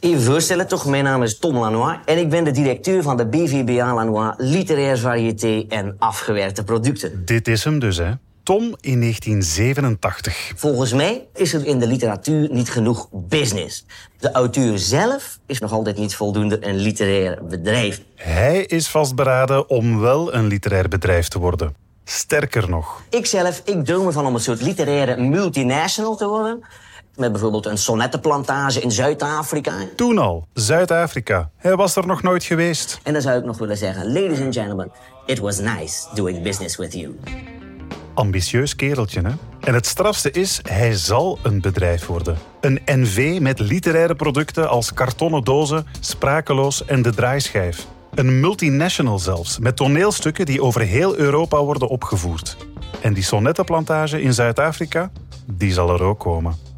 Even voorstellen toch, mijn naam is Tom Lanois en ik ben de directeur van de BVBA Lanois Literair Variété en Afgewerkte Producten. Dit is hem dus, hè. Tom in 1987. Volgens mij is er in de literatuur niet genoeg business. De auteur zelf is nog altijd niet voldoende een literair bedrijf. Hij is vastberaden om wel een literair bedrijf te worden. Sterker nog. Ikzelf, ik droom ervan om een soort literaire multinational te worden. Met bijvoorbeeld een sonnettenplantage in Zuid-Afrika. Toen al, Zuid-Afrika. Hij was er nog nooit geweest. En dan zou ik nog willen zeggen, ladies and gentlemen, it was nice doing business with you. Ambitieus kereltje, hè? En het strafste is, hij zal een bedrijf worden. Een NV met literaire producten als kartonnen dozen, sprakeloos en de draaischijf. Een multinational zelfs, met toneelstukken die over heel Europa worden opgevoerd. En die sonnettenplantage in Zuid-Afrika, die zal er ook komen.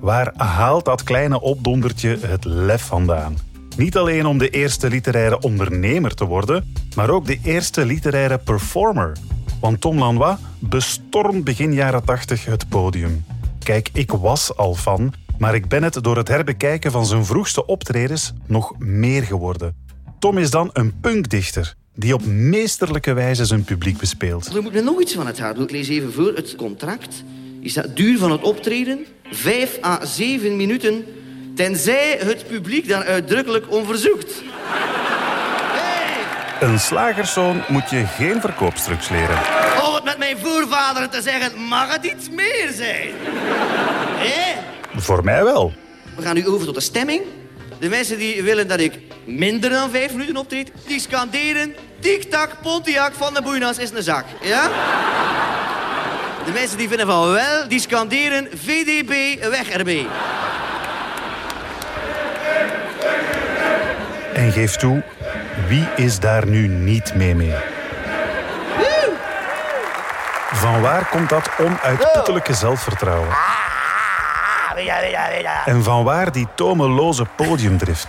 Waar haalt dat kleine opdondertje het lef vandaan? Niet alleen om de eerste literaire ondernemer te worden, maar ook de eerste literaire performer. Want Tom Lanois bestormt begin jaren 80 het podium. Kijk, ik was al fan, maar ik ben het door het herbekijken van zijn vroegste optredens nog meer geworden. Tom is dan een punkdichter die op meesterlijke wijze zijn publiek bespeelt. Er moet er nog iets van het hart. Ik lees even voor. Het contract is dat duur van het optreden 5 à 7 minuten, tenzij het publiek daar uitdrukkelijk om verzoekt. Hey! Een slagerszoon moet je geen verkoopstrucs leren. Om het met mijn voorvaderen te zeggen, mag het iets meer zijn? Voor mij wel. We gaan nu over tot de stemming. De mensen die willen dat ik minder dan vijf minuten optreed, die scanderen... Tik-tak, Pontiac van de Boeinas is een zak. Ja? De mensen die vinden van wel, die scanderen VDB, weg RB. En geef toe, wie is daar nu niet mee mee? Van waar komt dat onuitputtelijke zelfvertrouwen? En van waar die tomeloze podiumdrift?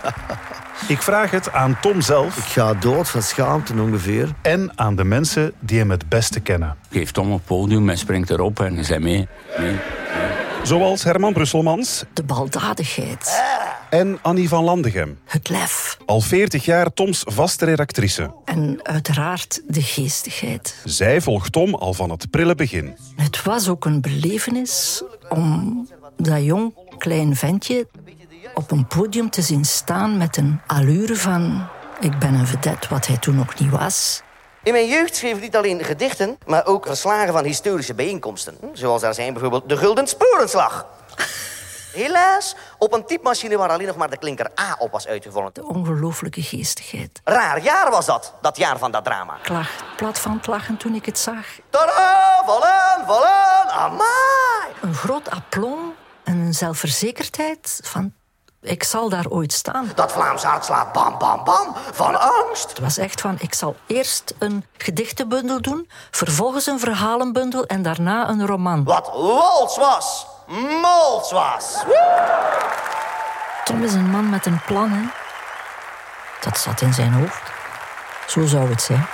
Ik vraag het aan Tom zelf Ik ga dood van schaamte ongeveer. en aan de mensen die hem het beste kennen. Geeft Tom op podium en springt erop en zei mee. mee. Zoals Herman Brusselmans De baldadigheid, en Annie van Landegem. het lef Al 40 jaar Toms vaste redactrice. en uiteraard de geestigheid. Zij volgt Tom al van het prille begin. Het was ook een belevenis om dat jong klein ventje op een podium te zien staan met een allure van... Ik ben een vedette, wat hij toen nog niet was. In mijn jeugd schreef ik niet alleen gedichten, maar ook verslagen van historische bijeenkomsten. Zoals daar zijn bijvoorbeeld de Gulden Sporenslag. Helaas, op een typemachine waar alleen nog maar de klinker A op was uitgevonden. De ongelooflijke geestigheid. Raar jaar was dat, dat jaar van dat drama. Ik lag plat van het lachen toen ik het zag. Tada, vallen, vallen, amai. Een groot aplomb en een zelfverzekerdheid van... Ik zal daar ooit staan. Dat Vlaams hart slaat bam, bam, bam, van angst. Het was echt van, ik zal eerst een gedichtenbundel doen, vervolgens een verhalenbundel en daarna een roman. Wat wals was, mols was. Tom is een man met een plan, hè. Dat zat in zijn hoofd. Zo zou het zijn.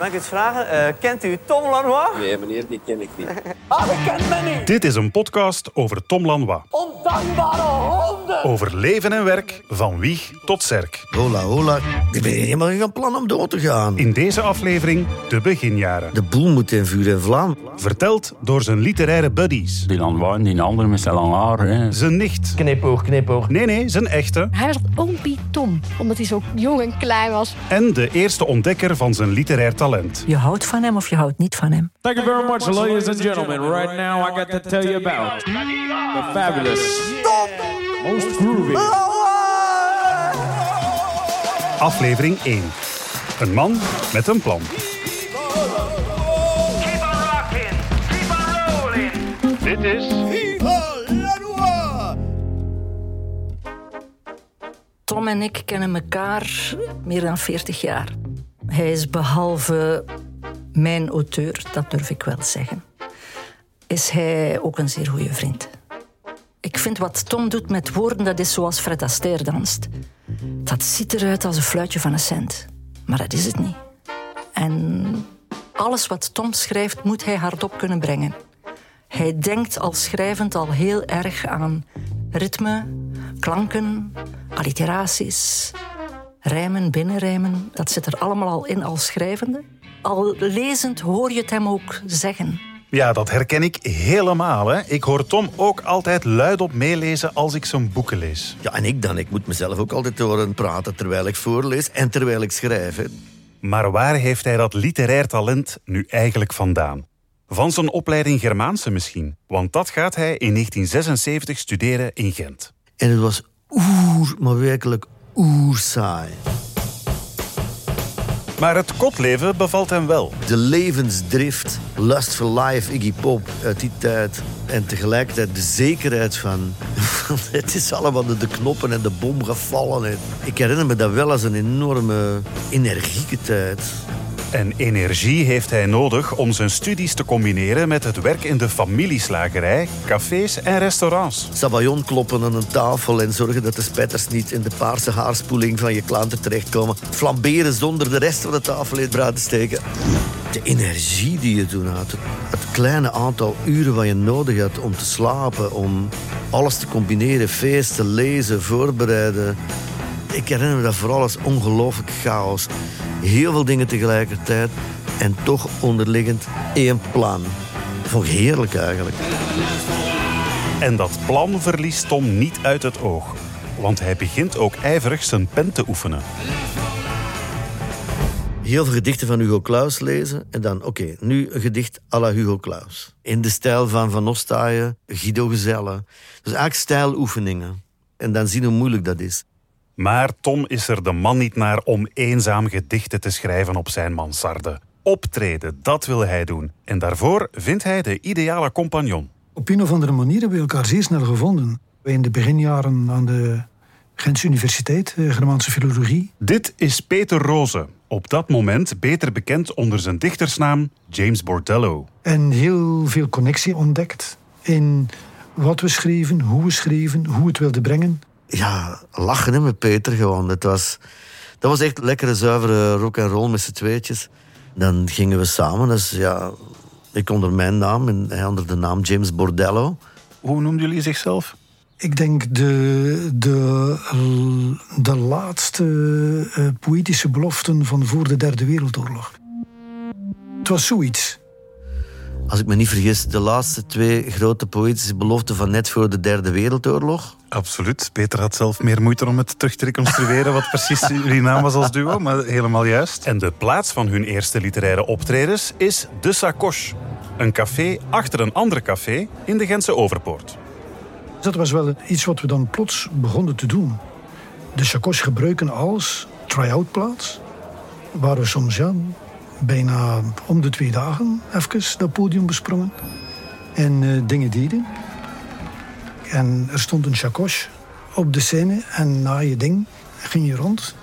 Mag ik iets vragen? Eh, kent u Tom Lanois? Nee, meneer, die ken ik niet. Ah, dat kent mij niet. Dit is een podcast over Tom Lanois. Ondankbare honden. Over leven en werk, van wieg tot zerk. Hola, hola. Ik ben helemaal geen plan om door te gaan. In deze aflevering de beginjaren. De boel moet in vuur en vlam. Verteld door zijn literaire buddies. Die Lanwijn, die andere met zijn lang haar. Hè. Zijn nicht. Knipoog, knipoog. Nee, nee, zijn echte. Hij was oompie Tom, omdat hij zo jong en klein was. En de eerste ontdekker van zijn literair talent. Je houdt van hem of je houdt niet van hem. Thank you very much, ladies and gentlemen. Right now, I got to tell you about the fabulous, most groovy, Aflevering 1. Een man met een plan. Dit is Tom en ik kennen elkaar meer dan 40 jaar. Hij is behalve mijn auteur, dat durf ik wel zeggen, is hij ook een zeer goede vriend. Ik vind wat Tom doet met woorden, dat is zoals Fred Astaire danst. Dat ziet eruit als een fluitje van een cent. Maar dat is het niet. En alles wat Tom schrijft, moet hij hardop kunnen brengen. Hij denkt al schrijvend al heel erg aan ritme, klanken, alliteraties, rijmen, binnenrijmen. Dat zit er allemaal al in als schrijvende. Al lezend hoor je het hem ook zeggen. Ja, dat herken ik helemaal. Hè. Ik hoor Tom ook altijd luidop meelezen als ik zijn boeken lees. Ja, en ik dan. Ik moet mezelf ook altijd horen praten terwijl ik voorlees en terwijl ik schrijf. hè. Maar waar heeft hij dat literair talent nu eigenlijk vandaan? Van zijn opleiding Germaanse misschien, want dat gaat hij in 1976 studeren in Gent. En het was oer, maar werkelijk oersaai. Maar het kotleven bevalt hem wel. De levensdrift, lust for life, Iggy Pop uit die tijd. En tegelijkertijd de zekerheid van... het is allemaal de, de knoppen en de bom gevallen. En ik herinner me dat wel als een enorme energieke tijd. En energie heeft hij nodig om zijn studies te combineren met het werk in de familieslagerij, cafés en restaurants. Sabayon kloppen aan een tafel en zorgen dat de spetters niet in de paarse haarspoeling van je klanten terechtkomen. Flamberen zonder de rest van de tafel in het bruid te steken. De energie die je toen had, het kleine aantal uren wat je nodig had om te slapen, om alles te combineren, feesten, lezen, voorbereiden. Ik herinner me dat vooral als ongelooflijk chaos. Heel veel dingen tegelijkertijd en toch onderliggend één plan. Vond ik heerlijk eigenlijk. En dat plan verliest Tom niet uit het oog. Want hij begint ook ijverig zijn pen te oefenen. Heel veel gedichten van Hugo Claus lezen. En dan, oké, nu een gedicht à la Hugo Claus. In de stijl van Van Ostaaien, Guido Gezelle. Dus eigenlijk stijloefeningen. En dan zien hoe moeilijk dat is. Maar Tom is er de man niet naar om eenzaam gedichten te schrijven op zijn mansarde. Optreden, dat wil hij doen. En daarvoor vindt hij de ideale compagnon. Op een of andere manier hebben we elkaar zeer snel gevonden. In de beginjaren aan de Gentse Universiteit, eh, Germaanse Filologie. Dit is Peter Roze, op dat moment beter bekend onder zijn dichtersnaam James Bordello. En heel veel connectie ontdekt in wat we schreven, hoe we schreven, hoe we het wilden brengen. Ja, lachen hè, met Peter gewoon. Het was, dat was echt lekkere, zuivere rock en roll met z'n tweetjes. Dan gingen we samen. Dus ja, ik onder mijn naam en hij onder de naam James Bordello. Hoe noemden jullie zichzelf? Ik denk de, de, de laatste eh, poëtische beloften van voor de Derde Wereldoorlog. Het was zoiets. Als ik me niet vergis, de laatste twee grote poëtische beloften van net voor de Derde Wereldoorlog. Absoluut. Peter had zelf meer moeite om het terug te reconstrueren wat precies jullie naam was als duo, maar helemaal juist. En de plaats van hun eerste literaire optredens is De Sacoche. Een café achter een ander café in de Gentse Overpoort. Dat was wel iets wat we dan plots begonnen te doen. De chacos gebruiken als try-out plaats. Waar we soms ja, bijna om de twee dagen even dat podium besprongen. En eh, dingen deden. En er stond een chacos op de scène. En na je ding ging je rond.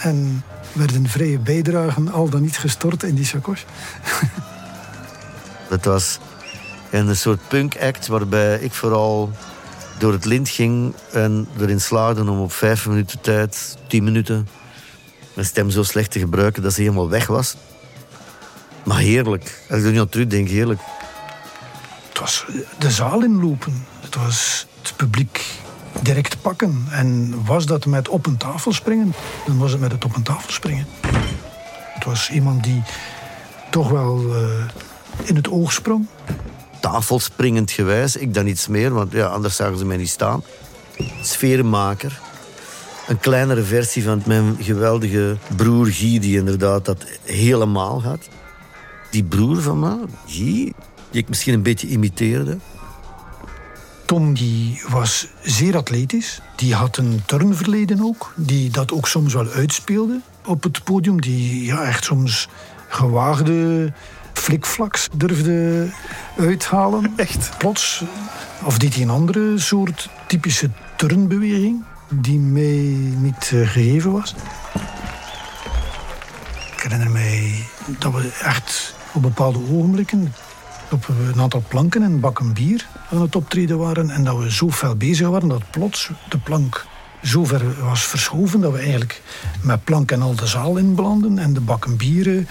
En werden vrije bijdragen al dan niet gestort in die chacos. Het was een soort punk act waarbij ik vooral door het lint ging en erin slaagde om op vijf minuten tijd, tien minuten, mijn stem zo slecht te gebruiken dat ze helemaal weg was. Maar heerlijk. Als ik er nu aan terugdenk, heerlijk. Het was de zaal inlopen. Het was het publiek direct pakken. En was dat met op een tafel springen, dan was het met het op een tafel springen. Het was iemand die toch wel eh, in het oog sprong. Tafelspringend gewijs, ik dan iets meer, want ja, anders zagen ze mij niet staan. Sfeermaker. Een kleinere versie van mijn geweldige broer Guy, die inderdaad dat helemaal had. Die broer van me, Guy, die ik misschien een beetje imiteerde. Tom die was zeer atletisch. Die had een turnverleden ook. Die dat ook soms wel uitspeelde op het podium. Die ja, echt soms gewaagde flikflaks durfde uithalen. Echt? Plots. Of deed hij een andere soort typische turnbeweging die mij niet eh, gegeven was. Ik herinner mij dat we echt op bepaalde ogenblikken op een aantal planken en bakken bier aan het optreden waren. En dat we zo fel bezig waren dat plots de plank zo ver was verschoven dat we eigenlijk met plank en al de zaal inbelanden en de bakken bieren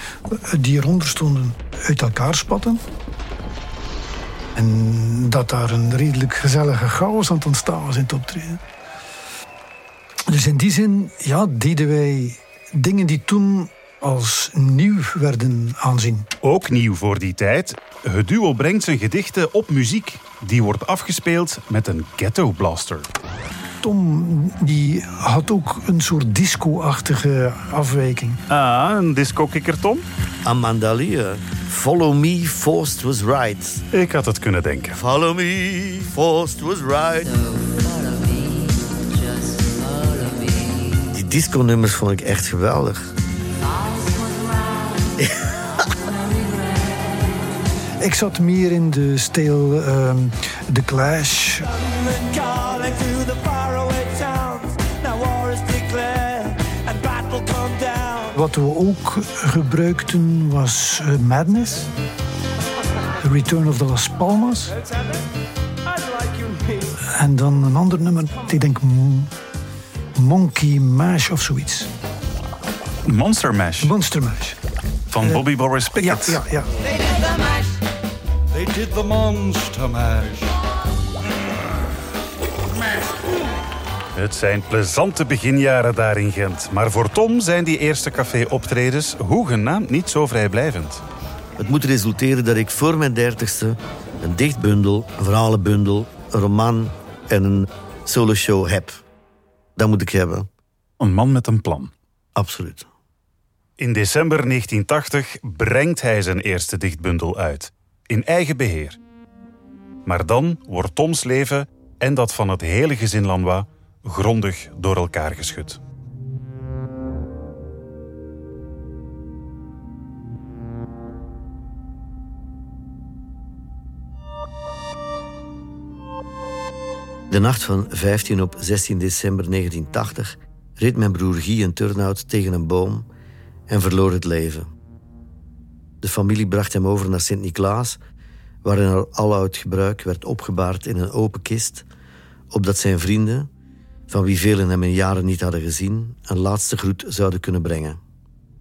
die eronder stonden uit elkaar spatten. En dat daar een redelijk gezellige chaos aan het ontstaan was in het optreden. Dus in die zin ja, deden wij dingen die toen als nieuw werden aanzien. Ook nieuw voor die tijd. Het duo brengt zijn gedichten op muziek. Die wordt afgespeeld met een ghetto blaster. Tom die had ook een soort disco-achtige afwijking. Ah, een disco-kikker, Tom? Amanda Lear. Follow me, Forced was right. Ik had het kunnen denken. Follow me, Forced was right. Die disco-nummers vond ik echt geweldig. Ik zat meer in de stijl ehm The Clash. Wat we ook gebruikten was eh, Madness. Return of the Las Palmas. En dan een ander nummer, ik denk Monkey Mash of zoiets. Monster Mash Monster Mash. van Bobby Boris Ja, Pickett. ja, ja. They did the monster mash. Het zijn plezante beginjaren daar in Gent. Maar voor Tom zijn die eerste café-optredens hoegenaamd niet zo vrijblijvend. Het moet resulteren dat ik voor mijn dertigste een dichtbundel, een verhalenbundel, een roman en een soloshow heb. Dat moet ik hebben. Een man met een plan. Absoluut. In december 1980 brengt hij zijn eerste dichtbundel uit. In eigen beheer. Maar dan wordt Toms leven en dat van het hele gezin Lanois grondig door elkaar geschud. De nacht van 15 op 16 december 1980 reed mijn broer Guy een turnout tegen een boom en verloor het leven. De familie bracht hem over naar Sint-Niklaas, waar hij naar aloud gebruik werd opgebaard in een open kist, opdat zijn vrienden, van wie velen hem in jaren niet hadden gezien, een laatste groet zouden kunnen brengen.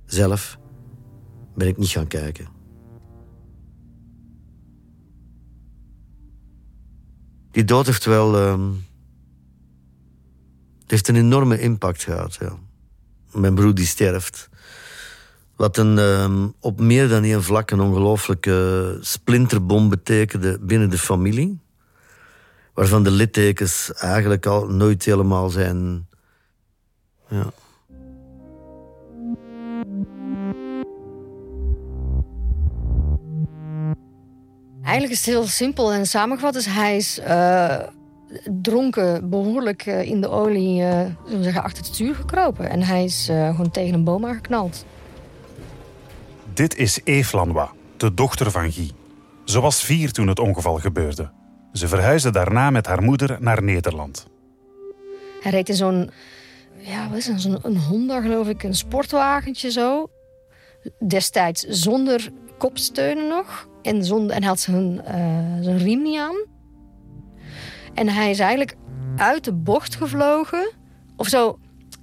Zelf ben ik niet gaan kijken. Die dood heeft wel. ehm, heeft een enorme impact gehad. Ja. Mijn broer die sterft. Wat een, ehm, op meer dan één vlak een ongelooflijke splinterbom betekende binnen de familie. Waarvan de littekens eigenlijk al nooit helemaal zijn. Ja. Eigenlijk is het heel simpel en samengevat. Dus hij is eh, dronken, behoorlijk eh, in de olie, eh, we zeggen, achter het stuur gekropen. En hij is eh, gewoon tegen een boom aangeknald. Dit is Eve Lanois, de dochter van Guy. Ze was vier toen het ongeval gebeurde. Ze verhuisde daarna met haar moeder naar Nederland. Hij reed in zo'n, ja, een Honda geloof ik, een sportwagentje zo. Destijds zonder kopsteunen nog. En, zonder, en had zijn, zijn riem niet aan. En hij is eigenlijk uit de bocht gevlogen. Of zo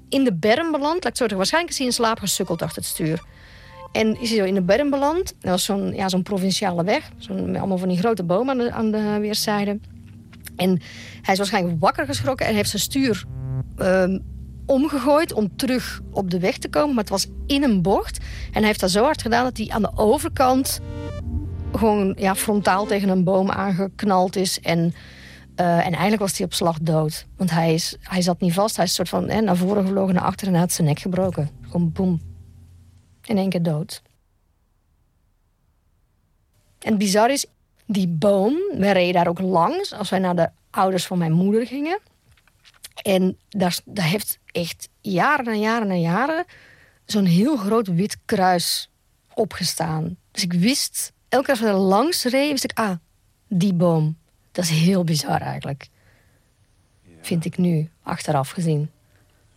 in de berm beland. Waarschijnlijk is hij in slaap gesukkeld achter het stuur. En is hij in de berm beland. Dat was zo'n ja, zo'n provinciale weg. Zo'n, allemaal van die grote bomen aan de, aan de weerszijden. En hij is waarschijnlijk wakker geschrokken en heeft zijn stuur ehm, omgegooid om terug op de weg te komen. Maar het was in een bocht. En hij heeft dat zo hard gedaan dat hij aan de overkant gewoon ja, frontaal tegen een boom aangeknald is. En, eh, en eigenlijk was hij op slag dood. Want hij, is, hij zat niet vast. Hij is soort van naar voren gevlogen, naar achteren en had zijn nek gebroken. Gewoon boem. In één keer dood. En bizar is, die boom, wij reden daar ook langs als wij naar de ouders van mijn moeder gingen. En daar, daar heeft echt jaren en jaren en jaren zo'n heel groot wit kruis opgestaan. Dus ik wist, elke keer als we er langs reden, wist ik, ah, die boom. Dat is heel bizar eigenlijk. Vind ik nu, achteraf gezien.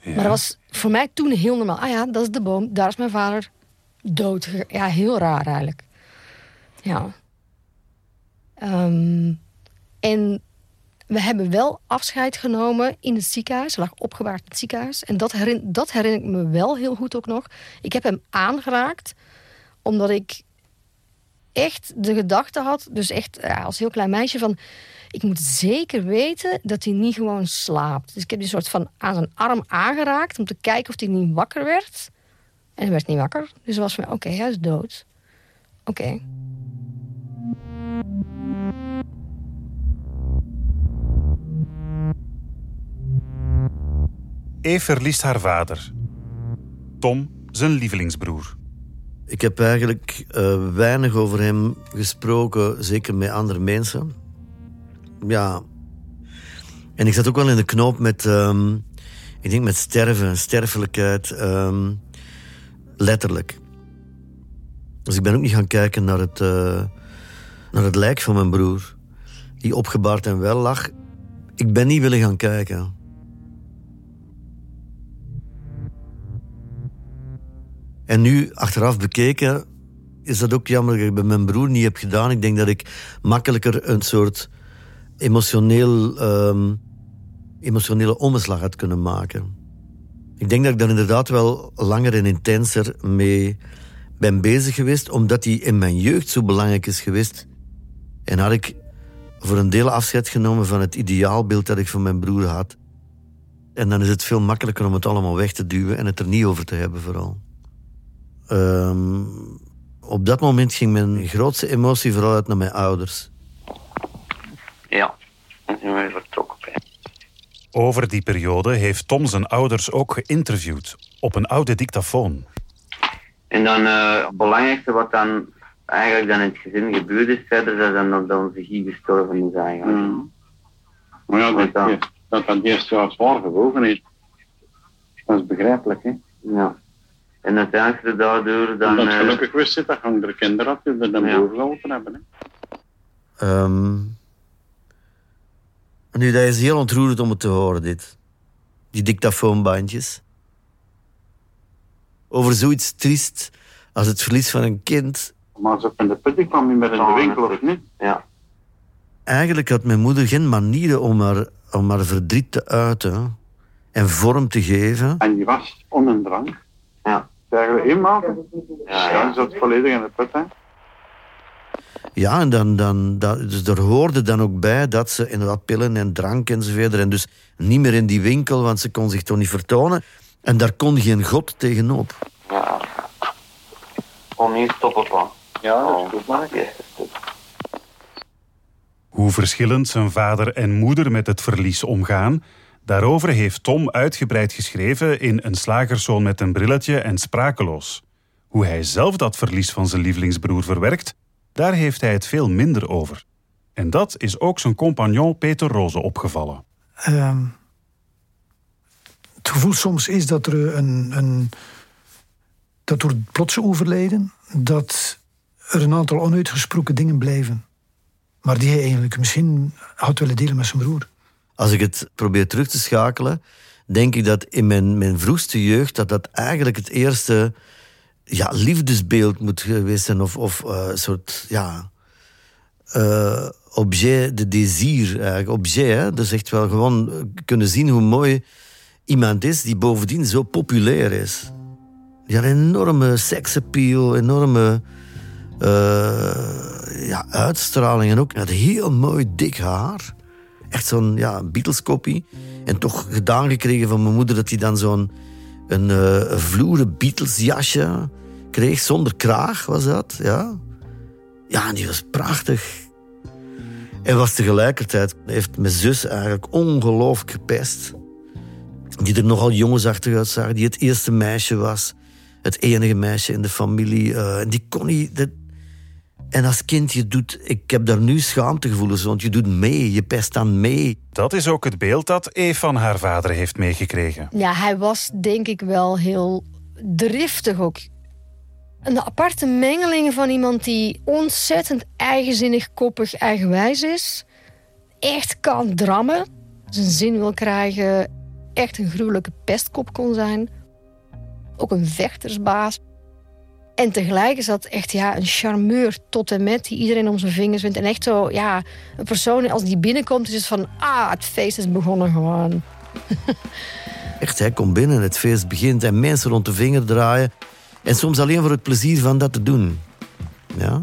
Maar dat was voor mij toen heel normaal. Ah ja, dat is de boom, daar is mijn vader dood. Ja, heel raar eigenlijk. Ja. Ehm, en we hebben wel afscheid genomen in het ziekenhuis. Hij lag opgebaard in het ziekenhuis. En dat, dat herinner ik me wel heel goed ook nog. Ik heb hem aangeraakt omdat ik echt de gedachte had, dus echt als heel klein meisje van... Ik moet zeker weten dat hij niet gewoon slaapt. Dus ik heb die soort van aan zijn arm aangeraakt om te kijken of hij niet wakker werd. En hij werd niet wakker. Dus was van, oké, hij is dood. Oké. Eve verliest haar vader. Tom, zijn lievelingsbroer. Ik heb eigenlijk uh, weinig over hem gesproken, zeker met andere mensen. Ja. En ik zat ook wel in de knoop met, um, ik denk met sterven, sterfelijkheid, um, letterlijk. Dus ik ben ook niet gaan kijken naar het, uh, naar het lijk van mijn broer, die opgebaard en wel lag. Ik ben niet willen gaan kijken. En nu, achteraf bekeken, is dat ook jammer dat ik bij mijn broer niet heb gedaan. Ik denk dat ik makkelijker een soort emotioneel, um, emotionele omslag had kunnen maken. Ik denk dat ik daar inderdaad wel langer en intenser mee ben bezig geweest, omdat hij in mijn jeugd zo belangrijk is geweest. En had ik voor een deel afscheid genomen van het ideaalbeeld dat ik van mijn broer had. En dan is het veel makkelijker om het allemaal weg te duwen en het er niet over te hebben, vooral. Um, op dat moment ging mijn grootste emotie vooral uit naar mijn ouders. Ja, en toen ben vertrokken. Over die periode heeft Tom zijn ouders ook geïnterviewd op een oude dictafoon. En dan uh, het belangrijkste wat dan eigenlijk dan in het gezin gebeurd is verder, dat dan dat onze Guy gestorven is eigenlijk. Mm. Maar ja, dat dat, dat, dat eerst jaar zwaar gewogen is. Dat is begrijpelijk, hè? Ja. En uiteindelijk daardoor dan... Omdat gelukkig wist dat je er kinderen had die er dan ja. boven geholpen hebben. Hè? Um, nu, dat is heel ontroerend om het te horen, dit. Die dictafoonbandjes. Over zoiets triest als het verlies van een kind. Maar zo in de put kwam je met in de winkel, of niet? Ja. Eigenlijk had mijn moeder geen manieren om haar, om haar verdriet te uiten en vorm te geven. En die was om een drank. Ja. Eigenlijk inmaken. Ja, ja. Dan zat volledig in de put, hè. Ja, en dan, dan, dat, dus er hoorde dan ook bij dat ze inderdaad pillen en drank enzovoort. En dus niet meer in die winkel, want ze kon zich toch niet vertonen. En daar kon geen god tegenop. Ja. Om hier stoppen van. Ja, dat is goed, man. Hoe verschillend zijn vader en moeder met het verlies omgaan, daarover heeft Tom uitgebreid geschreven in Een slagerszoon met een brilletje en sprakeloos. Hoe hij zelf dat verlies van zijn lievelingsbroer verwerkt, daar heeft hij het veel minder over. En dat is ook zijn compagnon Peter Roze opgevallen. Um, het gevoel soms is dat er een, een dat door het plotse overlijden dat er een aantal onuitgesproken dingen blijven. Maar die hij eigenlijk misschien had willen delen met zijn broer. Als ik het probeer terug te schakelen, denk ik dat in mijn, mijn vroegste jeugd dat dat eigenlijk het eerste ja, liefdesbeeld moet geweest zijn. Of, of een soort, ja... Uh, objet de désir, eigenlijk. Objet, hè? Dus echt wel gewoon kunnen zien hoe mooi iemand is... die bovendien zo populair is. Die had een enorme seksappeal, enorme... Ja, uitstraling en ook had heel mooi dik haar. Echt zo'n ja, Beatles-kopie. En toch gedaan gekregen van mijn moeder dat hij dan zo'n een uh, vloeren Beatles jasje kreeg, zonder kraag was dat, ja. Ja, en die was prachtig. En was tegelijkertijd, heeft mijn zus eigenlijk ongelooflijk gepest. Die er nogal jongensachtig uitzag, die het eerste meisje was. Het enige meisje in de familie. Uh, die kon niet... En als kind, je doet... Ik heb daar nu schaamtegevoelens, want je doet mee. Je pest dan mee. Dat is ook het beeld dat Eve van haar vader heeft meegekregen. Ja, hij was denk ik wel heel driftig ook. Een aparte mengeling van iemand die ontzettend eigenzinnig, koppig, eigenwijs is. Echt kan drammen. Zijn zin wil krijgen. Echt een gruwelijke pestkop kon zijn. Ook een vechtersbaas. En tegelijk is dat echt ja, een charmeur tot en met die iedereen om zijn vingers vindt. En echt zo, ja, een persoon als die binnenkomt is het van... Ah, het feest is begonnen gewoon. echt, hij komt binnen, het feest begint en mensen rond de vinger draaien. En soms alleen voor het plezier van dat te doen. Ja?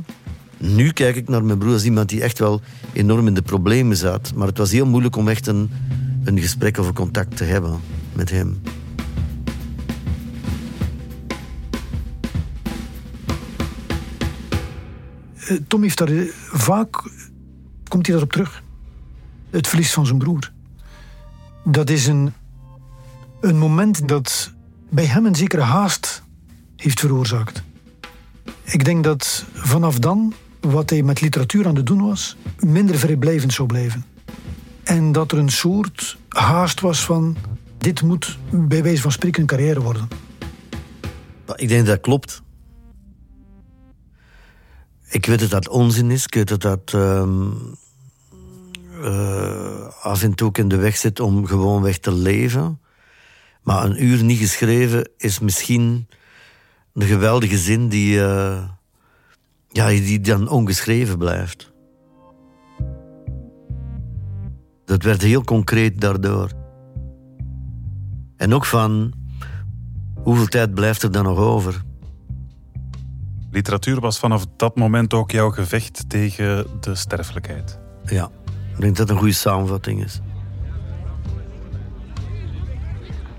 Nu kijk ik naar mijn broer als iemand die echt wel enorm in de problemen zat. Maar het was heel moeilijk om echt een, een gesprek of een contact te hebben met hem. Tom heeft daar eh, vaak, komt hij daarop terug. Het verlies van zijn broer. Dat is een, een moment dat bij hem een zekere haast heeft veroorzaakt. Ik denk dat vanaf dan, wat hij met literatuur aan het doen was, minder vrijblijvend zou blijven. En dat er een soort haast was van, dit moet bij wijze van spreken een carrière worden. Ik denk dat klopt. Ik weet dat dat onzin is. Ik weet dat dat eh, af en toe in de weg zit om gewoon weg te leven. Maar een uur niet geschreven is misschien een geweldige zin die, eh, ja, die dan ongeschreven blijft. Dat werd heel concreet daardoor. En ook van hoeveel tijd blijft er dan nog over? Literatuur was vanaf dat moment ook jouw gevecht tegen de sterfelijkheid. Ja, ik denk dat dat een goede samenvatting is.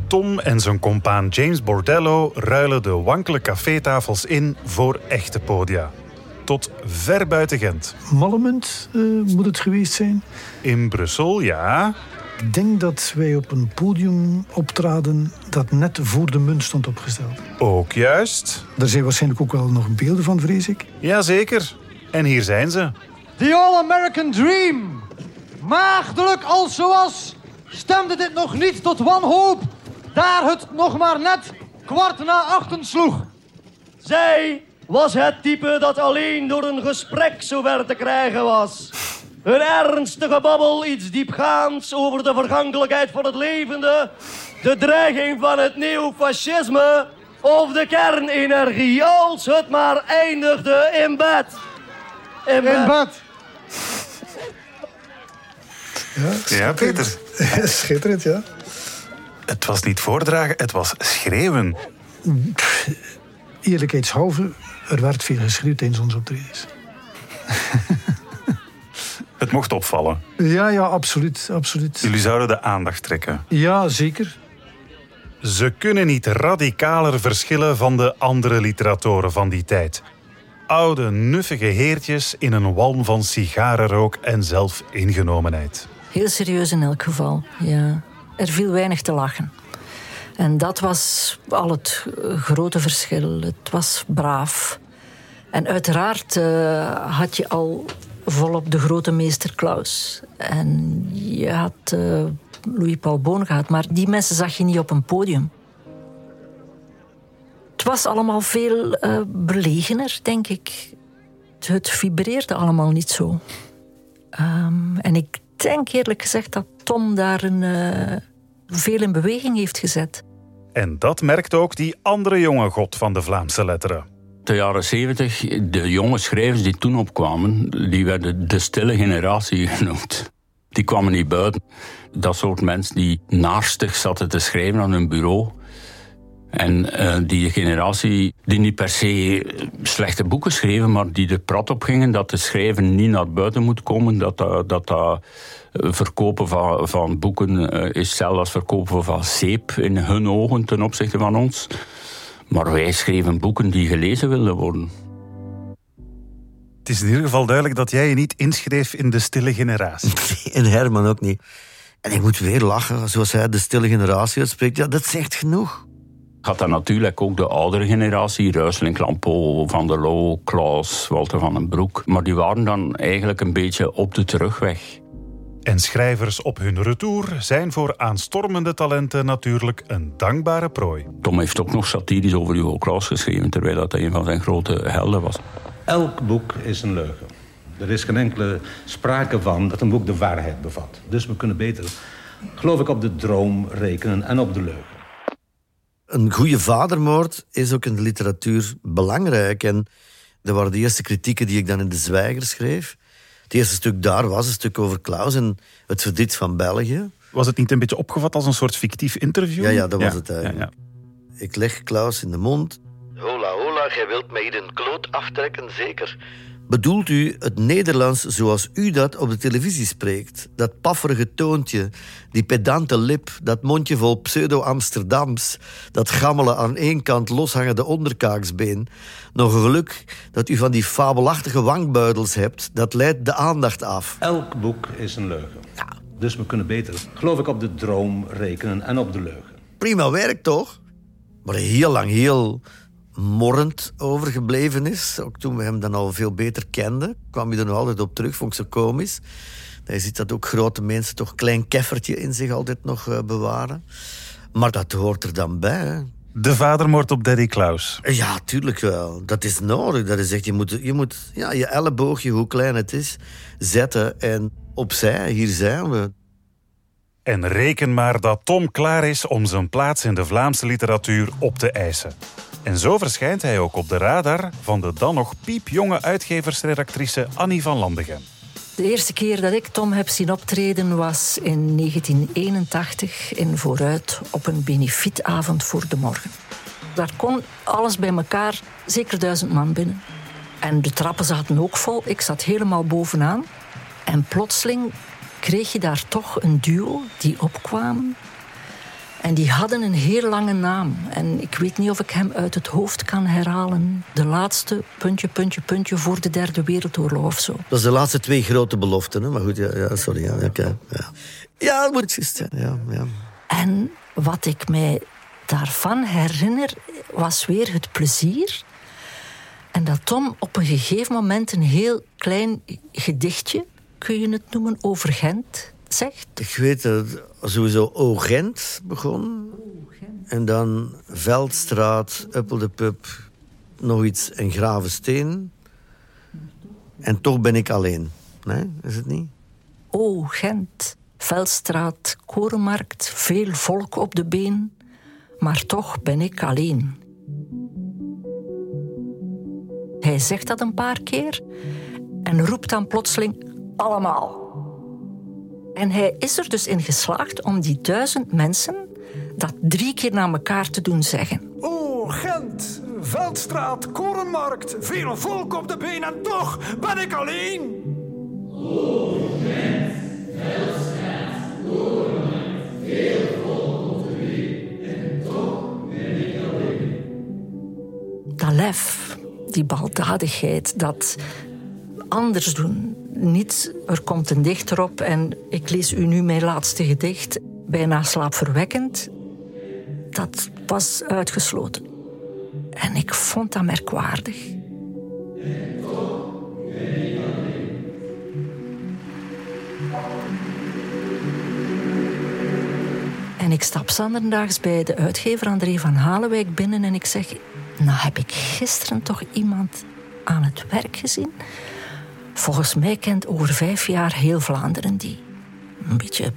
Tom en zijn compaan James Bordello ruilen de wankele cafétafels in voor echte podia. Tot ver buiten Gent. Mallement eh, moet het geweest zijn. In Brussel, ja. Ik denk dat wij op een podium optraden dat net voor de munt stond opgesteld. Ook juist. Daar zijn waarschijnlijk ook wel nog beelden van, vrees ik. Jazeker. En hier zijn ze. The All-American Dream. Maagdelijk als ze was, stemde dit nog niet tot wanhoop. Daar het nog maar net kwart na achten sloeg. Zij was het type dat alleen door een gesprek zo ver te krijgen was. Een ernstige babbel, iets diepgaands over de vergankelijkheid van het levende, de dreiging van het neofascisme of de kernenergie, als het maar eindigde in bed. In bed. Ja, Ja, Peter. Schitterend, ja. Het was niet voordragen, het was schreeuwen. Eerlijkheidshalve, er werd veel geschreeuwd tijdens onze optredens. Het mocht opvallen. Ja, ja, absoluut, absoluut. Jullie zouden de aandacht trekken. Ja, zeker. Ze kunnen niet radicaler verschillen van de andere literatoren van die tijd. Oude, nuffige heertjes in een walm van sigarenrook en zelfingenomenheid. Heel serieus in elk geval, ja. Er viel weinig te lachen. En dat was al het eh, grote verschil. Het was braaf. En uiteraard eh, had je al volop de grote meester Klaus. En je had eh, Louis-Paul Boon gehad. Maar die mensen zag je niet op een podium. Het was allemaal veel eh, belegener, denk ik. Het, vibreerde allemaal niet zo. Ehm, en ik denk eerlijk gezegd dat Tom daar een, eh, veel in beweging heeft gezet. En dat merkt ook die andere jonge god van de Vlaamse letteren. De jaren zeventig, de jonge schrijvers die toen opkwamen, die werden de stille generatie genoemd. Die kwamen niet buiten. Dat soort mensen die naarstig zaten te schrijven aan hun bureau. En eh, die generatie die niet per se slechte boeken schreven, maar die er prat op gingen dat de schrijven niet naar buiten moet komen, dat dat, dat, dat eh, verkopen van, van boeken eh, is als verkopen van zeep in hun ogen ten opzichte van ons. Maar wij schreven boeken die gelezen wilden worden. Het is in ieder geval duidelijk dat jij je niet inschreef in de stille generatie. En Herman ook niet. En ik moet weer lachen, zoals hij de stille generatie uitspreekt. Ja, dat zegt genoeg. Had dan natuurlijk ook de oudere generatie, Ruisling, Clampo, Van der Loo, Klaus, Walter van den Broek. Maar die waren dan eigenlijk een beetje op de terugweg. En schrijvers op hun retour zijn voor aanstormende talenten natuurlijk een dankbare prooi. Tom heeft ook nog satirisch over Hugo Claus geschreven, terwijl dat een van zijn grote helden was. Elk boek is een leugen. Er is geen enkele sprake van dat een boek de waarheid bevat. Dus we kunnen beter, geloof ik, op de droom rekenen en op de leugen. Een goede vadermoord is ook in de literatuur belangrijk. En dat waren de eerste kritieken die ik dan in De Zwijger schreef. Het eerste stuk daar was een stuk over Klaus en het verdriet van België. Was het niet een beetje opgevat als een soort fictief interview? Ja, ja dat was het Ja, eigenlijk. ja. Ik leg Klaus in de mond. Hola, hola, jij wilt mij hier een kloot aftrekken, zeker? Bedoelt u het Nederlands zoals u dat op de televisie spreekt? Dat pafferige toontje, die pedante lip, dat mondje vol pseudo-Amsterdams, dat gammelen aan één kant loshangende onderkaaksbeen. Nog een geluk dat u van die fabelachtige wangbuidels hebt, dat leidt de aandacht af. Elk boek is een leugen. Dus we kunnen beter, geloof ik, op de droom rekenen en op de leugen. Prima werk, toch? Maar heel lang heel morrend overgebleven is. Ook toen we hem dan al veel beter kenden, kwam hij er nog altijd op terug, vond ik zo komisch. Hij ziet dat ook grote mensen toch een klein keffertje in zich altijd nog eh, bewaren. Maar dat hoort er dan bij. Hè. De vadermoord op Daddy Klaus. Ja, tuurlijk wel. Dat is nodig. Dat is echt, je moet, je moet ja, je elleboogje, hoe klein het is, zetten en opzij. Hier zijn we. En reken maar dat Tom klaar is om zijn plaats in de Vlaamse literatuur op te eisen. En zo verschijnt hij ook op de radar van de dan nog piepjonge uitgeversredactrice Annie van Landegem. De eerste keer dat ik Tom heb zien optreden was in 1981 in Vooruit op een benefietavond voor de morgen. Daar kon alles bij elkaar zeker duizend man binnen. En de trappen zaten ook vol. Ik zat helemaal bovenaan. En plotseling kreeg je daar toch een duo die opkwamen. En die hadden een heel lange naam. En ik weet niet of ik hem uit het hoofd kan herhalen. De laatste, puntje, puntje, puntje, voor de derde wereldoorlog of zo. Dat is de laatste twee grote beloften. Hè? Maar goed, ja, ja sorry. Ja, okay, ja. ja, dat moet juist. Ja, ja. En wat ik mij daarvan herinner, was weer het plezier. En dat Tom op een gegeven moment een heel klein gedichtje, kun je het noemen, over Gent Ik weet dat sowieso O-Gent begon. En dan Veldstraat, Uppel de Pub, nog iets en Gravensteen. En toch ben ik alleen. Nee, is het niet? O, Gent, Veldstraat, Korenmarkt, veel volk op de been. Maar toch ben ik alleen. Hij zegt dat een paar keer en roept dan plotseling allemaal. En hij is er dus in geslaagd om die duizend mensen dat drie keer na elkaar te doen zeggen. O, Gent, Veldstraat, Korenmarkt, veel volk op de been en toch ben ik alleen. O, Gent, Veldstraat, Korenmarkt, veel volk op de been en toch ben ik alleen. Dat lef, die baldadigheid, dat anders doen. Niet, er komt een dichter op en ik lees u nu mijn laatste gedicht, bijna slaapverwekkend. Dat was uitgesloten. En ik vond dat merkwaardig. En ik stap zanderdaags bij de uitgever André van Halenwijk binnen en ik zeg... Nou heb ik gisteren toch iemand aan het werk gezien Volgens mij kent over vijf jaar heel Vlaanderen die. Een beetje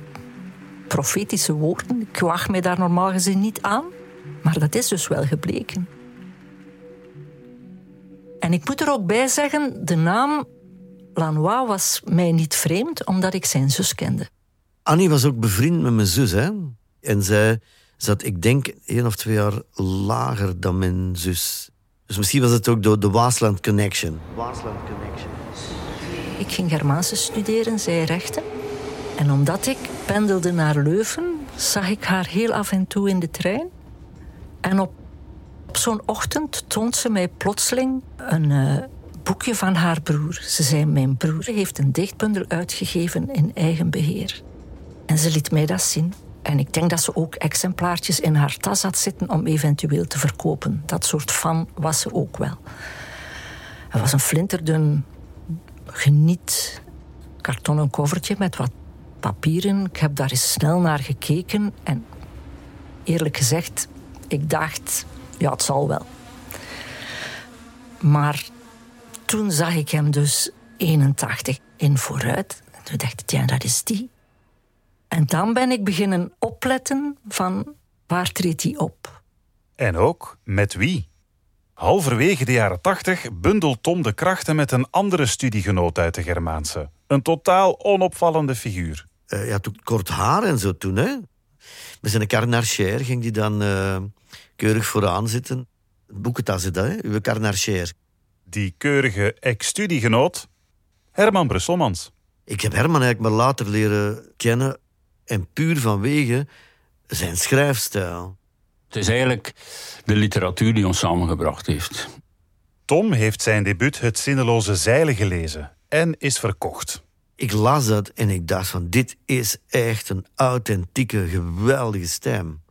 profetische woorden. Ik wacht mij daar normaal gezien niet aan. Maar dat is dus wel gebleken. En ik moet er ook bij zeggen, de naam Lanois was mij niet vreemd, omdat ik zijn zus kende. Annie was ook bevriend met mijn zus, hè. En zij zat, ik denk, één of twee jaar lager dan mijn zus. Dus misschien was het ook door de Waasland Connection. Waasland Connection. Ik ging Germaanse studeren, zij rechten. En omdat ik pendelde naar Leuven, zag ik haar heel af en toe in de trein. En op, zo'n ochtend toont ze mij plotseling een uh, boekje van haar broer. Ze zei: Mijn broer heeft een dichtbundel uitgegeven in eigen beheer. En ze liet mij dat zien. En ik denk dat ze ook exemplaartjes in haar tas had zitten om eventueel te verkopen. Dat soort fan was ze ook wel. Het was een flinterdun geniet kartonnen covertje met wat papieren. Ik heb daar eens snel naar gekeken en eerlijk gezegd, ik dacht, ja, het zal wel. Maar toen zag ik hem dus 81 in vooruit. En toen dacht ik, ja, dat is die. En dan ben ik beginnen opletten van waar treedt hij op. En ook met wie? Halverwege de jaren tachtig bundelt Tom de krachten met een andere studiegenoot uit de Germaanse. Een totaal onopvallende figuur. Uh, ja, toen kort haar en zo toen, hè. Met zijn carnarchier ging die dan uh, keurig vooraan zitten. Boekentas, dat, hè? Uw carnarchier. die keurige ex-studiegenoot Herman Brusselmans. Ik heb Herman eigenlijk maar later leren kennen en puur vanwege zijn schrijfstijl. Het is eigenlijk de literatuur die ons samengebracht heeft. Tom heeft zijn debuut Het Zinneloze Zeilen gelezen en is verkocht. Ik las dat en ik dacht van dit is echt een authentieke, geweldige stem.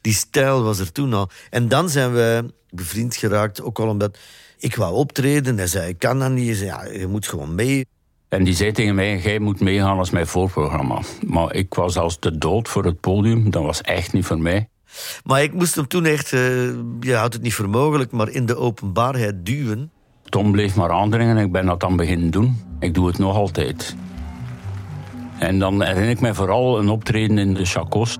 Die stijl was er toen al. En dan zijn we bevriend geraakt, ook al omdat ik wou optreden. Hij zei, ik kan dat niet. Hij zei, ja, je moet gewoon mee. En die zei tegen mij, jij moet meegaan als mijn voorprogramma. Maar ik was als de dood voor het podium. Dat was echt niet voor mij. Maar ik moest hem toen echt, uh, je houdt het niet voor mogelijk, maar in de openbaarheid duwen. Tom bleef maar aandringen en ik ben dat dan beginnen doen. Ik doe het nog altijd. En dan herinner ik mij vooral een optreden in de Chacos.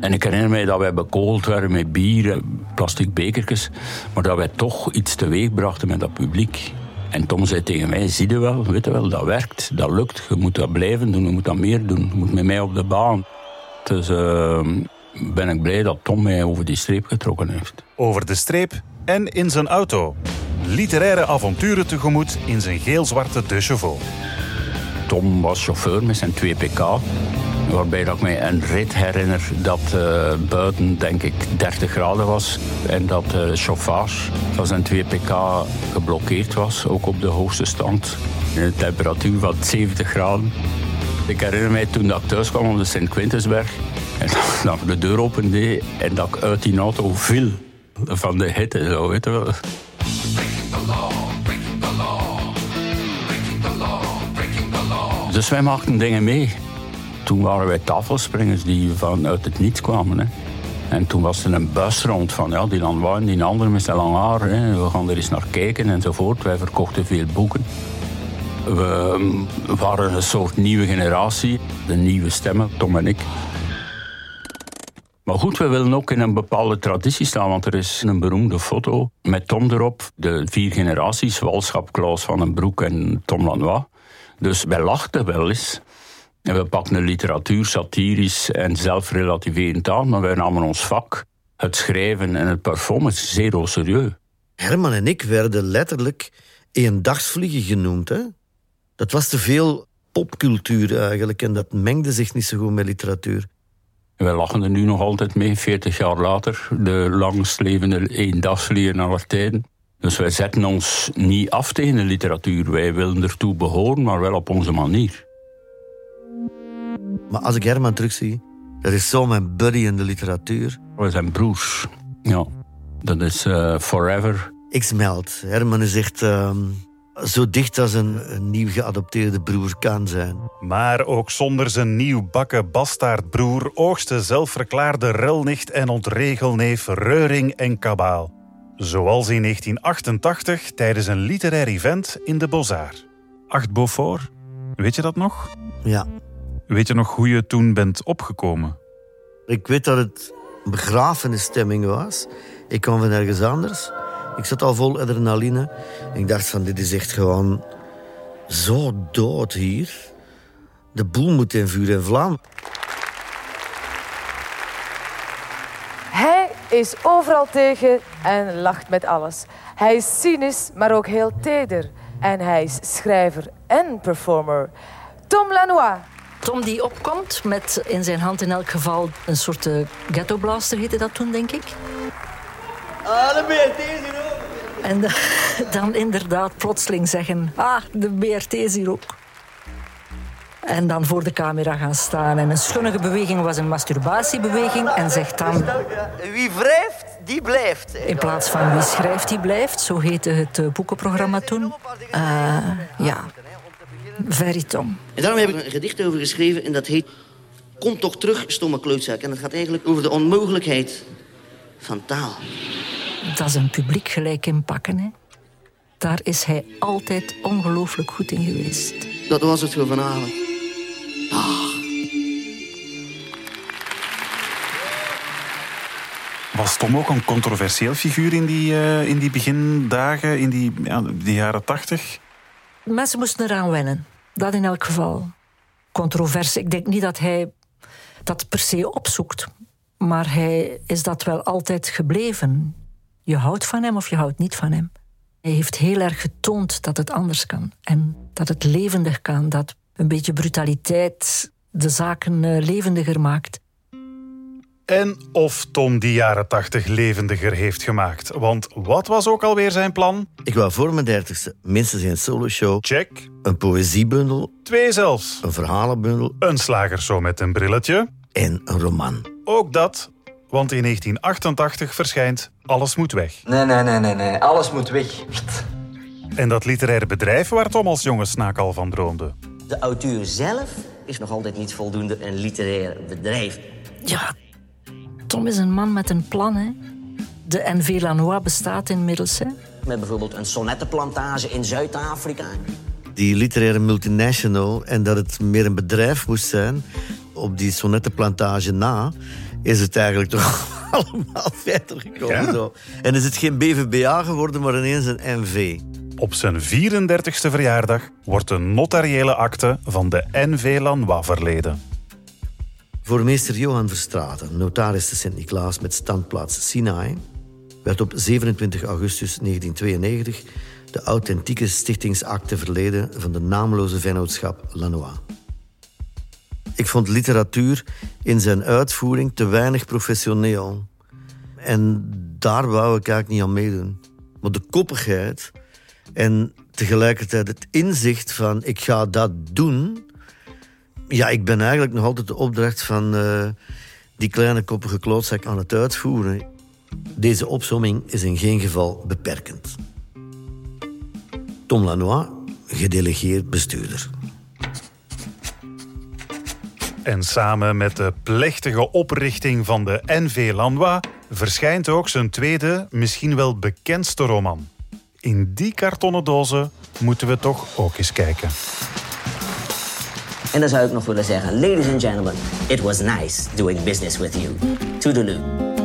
En ik herinner mij dat wij bekogeld werden met bier, plastic bekertjes. Maar dat wij toch iets teweeg brachten met dat publiek. En Tom zei tegen mij, zie je wel, weet je wel, dat werkt, dat lukt. Je moet dat blijven doen, je moet dat meer doen. Je moet met mij op de baan. Dus uh, ben ik blij dat Tom mij over die streep getrokken heeft. Over de streep en in zijn auto. Literaire avonturen tegemoet in zijn geel-zwarte De Chevaux. Tom was chauffeur met zijn 2 pk. Waarbij dat ik mij een rit herinner dat uh, buiten, denk ik, 30 graden was. En dat de chauffage van zijn 2 pk geblokkeerd was, ook op de hoogste stand. In een temperatuur van 70 graden. Ik herinner mij toen dat ik thuis kwam op de Sint-Quintusberg. En ik de deur opende en dat ik uit die auto viel. Van de hitte, zo. Dus wij maakten dingen mee. Toen waren wij tafelspringers die vanuit het niets kwamen. Hè. En toen was er een bus rond van ja, die Lanois en die andere met zijn lang haar. Hè. We gaan er eens naar kijken enzovoort. Wij verkochten veel boeken. We waren een soort nieuwe generatie. De nieuwe stemmen, Tom en ik. Maar goed, we willen ook in een bepaalde traditie staan, want er is een beroemde foto met Tom erop. De vier generaties, Walschap, Klaus van den Broek en Tom Lanois. Dus wij lachten wel eens. En we pakten literatuur satirisch en zelfrelativerend aan, maar wij namen ons vak, het schrijven en het performen, zeer serieus. Herman en ik werden letterlijk eendagsvliegen genoemd. Hè? Dat was te veel popcultuur eigenlijk en dat mengde zich niet zo goed met literatuur. En wij lachen er nu nog altijd mee, 40 jaar later. De langstlevende eendagsvliegen aller tijden. Dus wij zetten ons niet af tegen de literatuur. Wij willen ertoe behoren, maar wel op onze manier. Maar als ik Herman terugzie, dat is zo mijn buddy in de literatuur. We zijn broers. Ja, dat is uh, forever. Ik smelt. Herman is echt uh, zo dicht als een, een, nieuw geadopteerde broer kan zijn. Maar ook zonder zijn nieuwbakken bastaardbroer oogste zelfverklaarde relnicht en ontregelneef reuring en kabaal. Zoals in 1988 tijdens een literair event in de Bozar. Acht Beaufort, weet je dat nog? Ja. Weet je nog hoe je toen bent opgekomen? Ik weet dat het een begrafenisstemming was. Ik kwam van ergens anders. Ik zat al vol adrenaline. Ik dacht van, dit is echt gewoon zo dood hier. De boel moet in vuur en vlam. Hij is overal tegen en lacht met alles. Hij is cynisch, maar ook heel teder. En hij is schrijver en performer. Tom Lanois. Tom die opkomt met in zijn hand in elk geval een soort uh, ghetto blaster heette dat toen, denk ik. Ah, is hier ook. En de, dan inderdaad plotseling zeggen, ah, de BRT is hier ook. En dan voor de camera gaan staan. En een schunnige beweging was een masturbatiebeweging. En zegt dan... Wie wrijft, die blijft. In plaats van wie schrijft, die blijft. Zo heette het uh, boekenprogramma toen. Uh, ja, Veritom. En daarom heb ik een gedicht over geschreven en dat heet... Kom toch terug, stomme klootzak. En dat gaat eigenlijk over de onmogelijkheid van taal. Dat is een publiek gelijk inpakken, hè. Daar is hij altijd ongelooflijk goed in geweest. Dat was het voor vanavond. Ah. Was Tom ook een controversieel figuur in die, uh, in die begindagen, in die, ja, die jaren tachtig? Mensen moesten eraan wennen. Dat in elk geval. Controversie. Ik denk niet dat hij dat per se opzoekt. Maar hij is dat wel altijd gebleven. Je houdt van hem of je houdt niet van hem. Hij heeft heel erg getoond dat het anders kan. En dat het levendig kan. Dat een beetje brutaliteit de zaken eh, levendiger maakt. En of Tom die jaren 80 levendiger heeft gemaakt. Want wat was ook alweer zijn plan? Ik wou voor mijn dertigste minstens een soloshow. Check. Een poëziebundel. Twee zelfs. Een verhalenbundel. Een slagershow met een brilletje. En een roman. Ook dat, want in 1988 verschijnt Alles moet weg. Nee, nee, nee, nee, nee. Alles moet weg. En dat literaire bedrijf waar Tom als jonge snaak al van droomde. De auteur zelf is nog altijd niet voldoende een literair bedrijf. Ja, Tom is een man met een plan. Hè. De NV Lanois bestaat inmiddels. Hè. Met bijvoorbeeld een sonnettenplantage in Zuid-Afrika. Die literaire multinational en dat het meer een bedrijf moest zijn. Op die sonnettenplantage na is het eigenlijk toch allemaal verder gekomen. Ja. Zo. En is het geen BVBA geworden, maar ineens een NV. Op zijn 34ste verjaardag wordt de notariële akte van de NV Lanois verleden. Voor meester Johan Verstraeten, notaris te Sint-Niklaas met standplaats Sinaai, werd op 27 augustus 1992 de authentieke stichtingsakte verleden van de naamloze vennootschap Lanois. Ik vond literatuur in zijn uitvoering te weinig professioneel. En daar wou ik eigenlijk niet aan meedoen. Maar de koppigheid en tegelijkertijd het inzicht van ik ga dat doen. Ja, ik ben eigenlijk nog altijd de opdracht van eh, die kleine koppige klootzak aan het uitvoeren. Deze opsomming is in geen geval beperkend. Tom Lanois, gedelegeerd bestuurder. En samen met de plechtige oprichting van de NV Lanois verschijnt ook zijn tweede, misschien wel bekendste roman. In die kartonnen dozen moeten we toch ook eens kijken. En dan zou ik nog willen zeggen, ladies and gentlemen, it was nice doing business with you. Toodaloo.